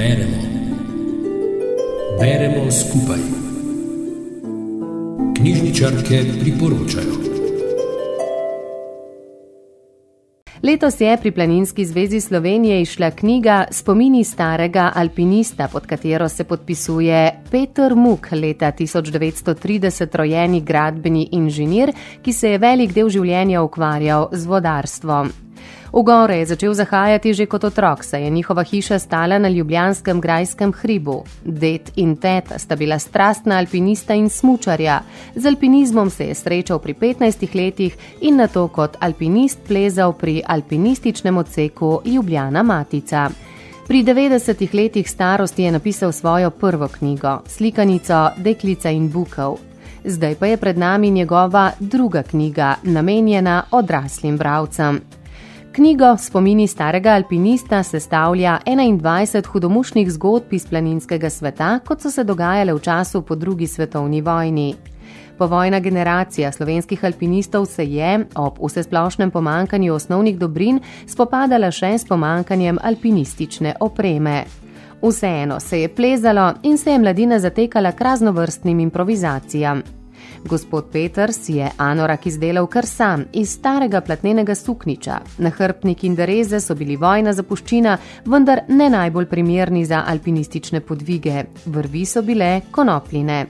Beremo. Beremo skupaj. Knjižničarke priporočajo. Letos je pri Planinski zvezi Slovenije išla knjiga Spomini starega alpinista, pod katero se podpisuje Peter Muk, leta 1930 rojeni gradbeni inženir, ki se je velik del življenja ukvarjal z vodarstvom. V gore je začel zahajati že kot otrok, saj je njihova hiša stala na ljubljanskem grajskem hribu. Det in teta sta bila strastna alpinista in smučarja. Z alpinizmom se je srečal pri 15 letih in na to kot alpinist plezal pri alpinističnem odseku Ljubljana Matica. Pri 90 letih starosti je napisal svojo prvo knjigo, slikanico Deklica in Bukov. Zdaj pa je pred nami njegova druga knjiga, namenjena odraslim bravcem. Knjigo Spomini starega alpinista sestavlja 21 hudomušnih zgodb iz planinskega sveta, kot so se dogajale v času po drugi svetovni vojni. Povojna generacija slovenskih alpinistov se je ob vsesplošnem pomankanju osnovnih dobrin spopadala še s pomankanjem alpinistične opreme. Vseeno se je plezalo in se je mladina zatekala k raznovrstnim improvizacijam. Gospod Peters je anorak izdelal kar sam iz starega platnenega sukniča. Nahrbnik in dereze so bili vojna zapuščina, vendar ne najbolj primerni za alpinistične podvige. Vrvi so bile konopline.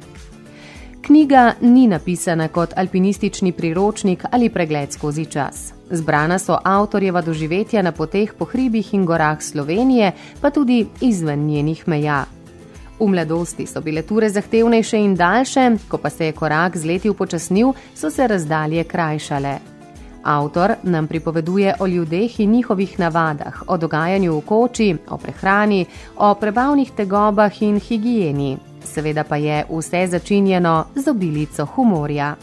Knjiga ni napisana kot alpinistični priročnik ali pregled skozi čas. Zbrana so avtorjeva doživetja na poteh po hribih in gorah Slovenije, pa tudi izven njenih meja. V mladosti so bile ture zahtevnejše in daljše, ko pa se je korak z leti upočasnil, so se razdalje krajšale. Avtor nam pripoveduje o ljudeh in njihovih navadah, o dogajanju v koči, o prehrani, o prebavnih tegobah in higieni. Seveda pa je vse začinjeno z obilico humorja.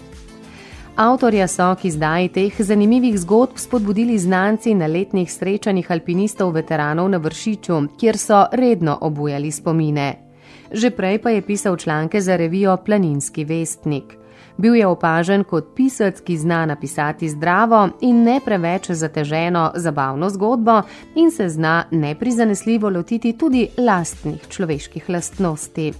Avtorja so k izdaji teh zanimivih zgodb spodbudili znanci na letnih srečanjih alpinistov veteranov na Vršiču, kjer so redno obujali spomine že prej pa je pisal članke za revijo Planinski vestnik. Bil je opažen kot pisec, ki zna napisati zdravo in ne preveč zateženo zabavno zgodbo in se zna neprizanesljivo lotiti tudi lastnih človeških lastnosti.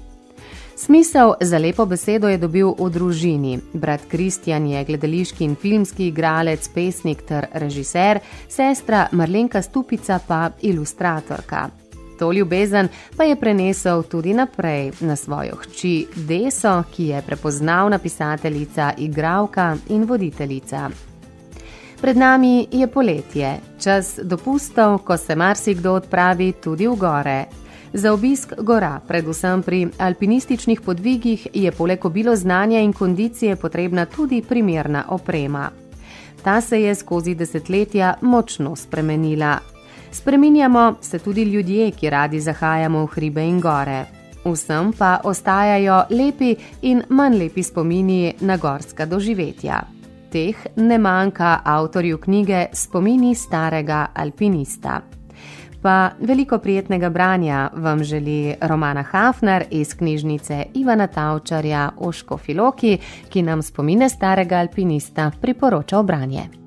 Smisel za lepo besedo je dobil v družini. Brat Kristjan je gledališki in filmski igralec, pesnik ter režiser, sestra Marlenka Stupica pa ilustratorka. To ljubezen pa je prenesel tudi naprej na svojo hči Deso, ki je prepoznavna pisateljica, igralka in voditeljica. Pred nami je poletje, čas dopustov, ko se marsikdo odpravi tudi v gore. Za obisk gora, predvsem pri alpinističnih podvigih, je poleg obilo znanja in kondicije potrebna tudi primerna oprema. Ta se je skozi desetletja močno spremenila, Spreminjamo se tudi ljudje, ki radi zahajamo v hribe in gore. Vsem pa ostajajo lepi in manj lepi spomini na gorska doživetja. Teh ne manjka avtorju knjige Spomini starega alpinista. Pa veliko prijetnega branja vam želi Romana Hafner iz knjižnice Ivana Tavčarja o Škofiloki, ki nam spomine starega alpinista priporoča branje.